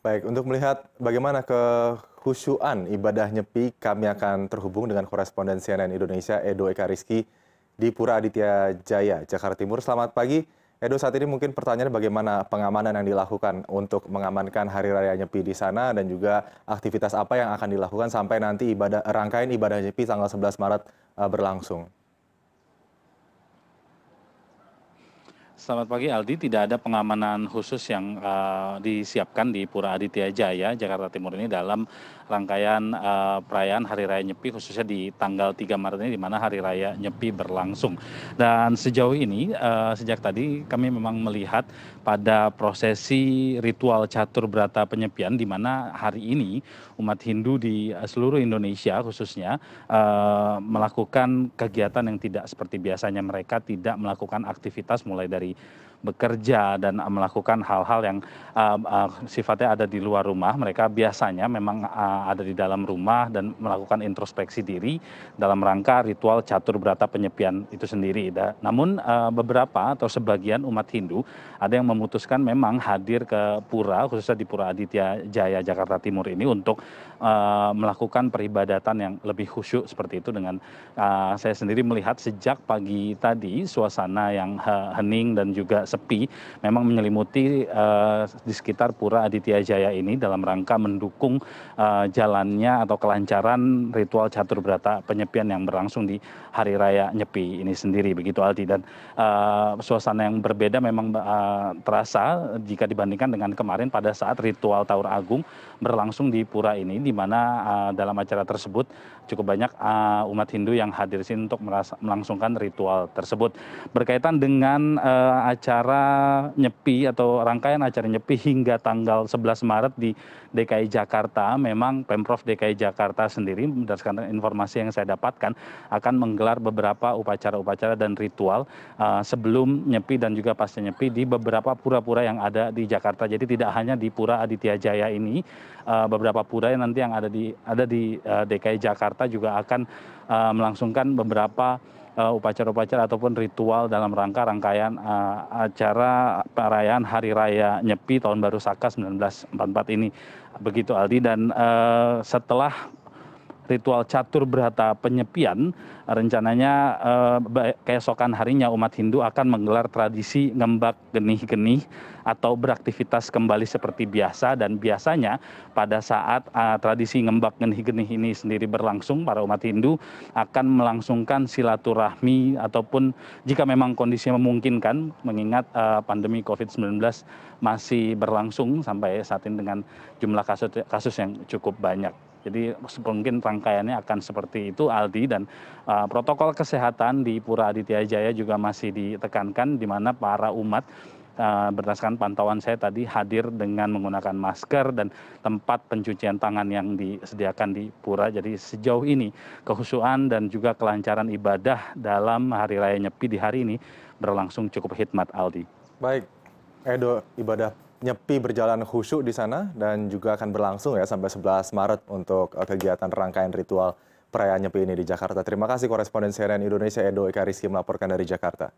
baik untuk melihat bagaimana kehusuan ibadah nyepi kami akan terhubung dengan koresponden cnn indonesia edo ekariski di pura aditya jaya jakarta timur. Selamat pagi. Edo saat ini mungkin pertanyaannya bagaimana pengamanan yang dilakukan untuk mengamankan hari raya nyepi di sana dan juga aktivitas apa yang akan dilakukan sampai nanti rangkaian ibadah nyepi tanggal sebelas maret berlangsung selamat pagi aldi. Tidak ada pengamanan khusus yang disiapkan di pura aditya jaya jakarta timur ini dalam rangkaian perayaan hari raya nyepi khususnya di tanggal tiga maret ini di mana hari raya nyepi berlangsung. Dan sejauh ini sejak tadi kami memang melihat pada prosesi ritual catur berata penyepian di mana hari ini umat hindu di seluruh indonesia khususnya melakukan kegiatan yang tidak seperti biasanya mereka tidak melakukan aktivitas mulai dari bekerja dan melakukan hal hal yang sifatnya ada di luar rumah. Mereka biasanya memang ada di dalam rumah dan melakukan introspeksi diri dalam rangka ritual catur berata penyepian itu sendiri. Namun beberapa atau sebagian umat hindu ada yang memutuskan memang hadir ke pura khususnya di pura aditya jaya jakarta timur ini untuk melakukan peribadatan yang lebih khusyuk seperti itu dengan saya sendiri melihat sejak pagi tadi suasana yang hening dan juga sepi memang menyelimuti di sekitar pura aditya jaya ini dalam rangka mendukung jalannya atau kelancaran ritual catur berata penyepian yang berlangsung di hari raya nyepi ini sendiri begitu aldi. Dan suasana yang berbeda memang terasa jika dibandingkan dengan kemarin pada saat ritual taur agung berlangsung di pura ini di mana dalam acara tersebut cukup banyak umat hindu yang hadir di sini untuk melangsungkan ritual tersebut. Berkaitan dengan acara nyepi atau rangkaian acara nyepi hingga tanggal sebelas maret di dki jakarta memang pemprov dki jakarta sendiri berdasarkan informasi yang saya dapatkan akan menggelar beberapa upacara upacara dan ritual sebelum nyepi dan juga pasca nyepi di beberapa pura pura yang ada di jakarta. Jadi tidak hanya di pura aditya jaya ini beberapa pura yang nanti yang ada di dki jakarta juga akan melangsungkan beberapa upacara upacara ataupun ritual dalam rangka rangkaian acara perayaan hari raya nyepi tahun baru saka seribu sembilan ratus empat puluh empat ini. Begitu aldi. Dan setelah ritual catur berata penyepian rencananya keesokan harinya umat hindu akan menggelar tradisi ngembak genih genih atau beraktivitas kembali seperti biasa. Dan biasanya pada saat tradisi ngembak genih genih ini sendiri berlangsung para umat hindu akan melangsungkan silaturahmi ataupun jika memang kondisi memungkinkan mengingat pandemi covid sembilan belas masih berlangsung sampai saat ini dengan jumlah kasus yang cukup banyak jadi mungkin rangkaiannya akan seperti itu aldi. Dan protokol kesehatan di pura aditya jaya juga masih ditekankan di mana para umat berdasarkan pantauan saya tadi hadir dengan menggunakan masker dan tempat pencucian tangan yang disediakan di pura. Jadi sejauh ini kehusuan dan juga kelancaran ibadah dalam hari raya nyepi di hari ini berlangsung cukup hikmat aldi. Baik edo ibadah nyepi berjalan khusyuk di sana dan juga akan berlangsung ya sampai sebelas maret untuk kegiatan rangkaian ritual perayaan nyepi ini di jakarta. Terima kasih koresponden cnn indonesia edo ekariski melaporkan dari jakarta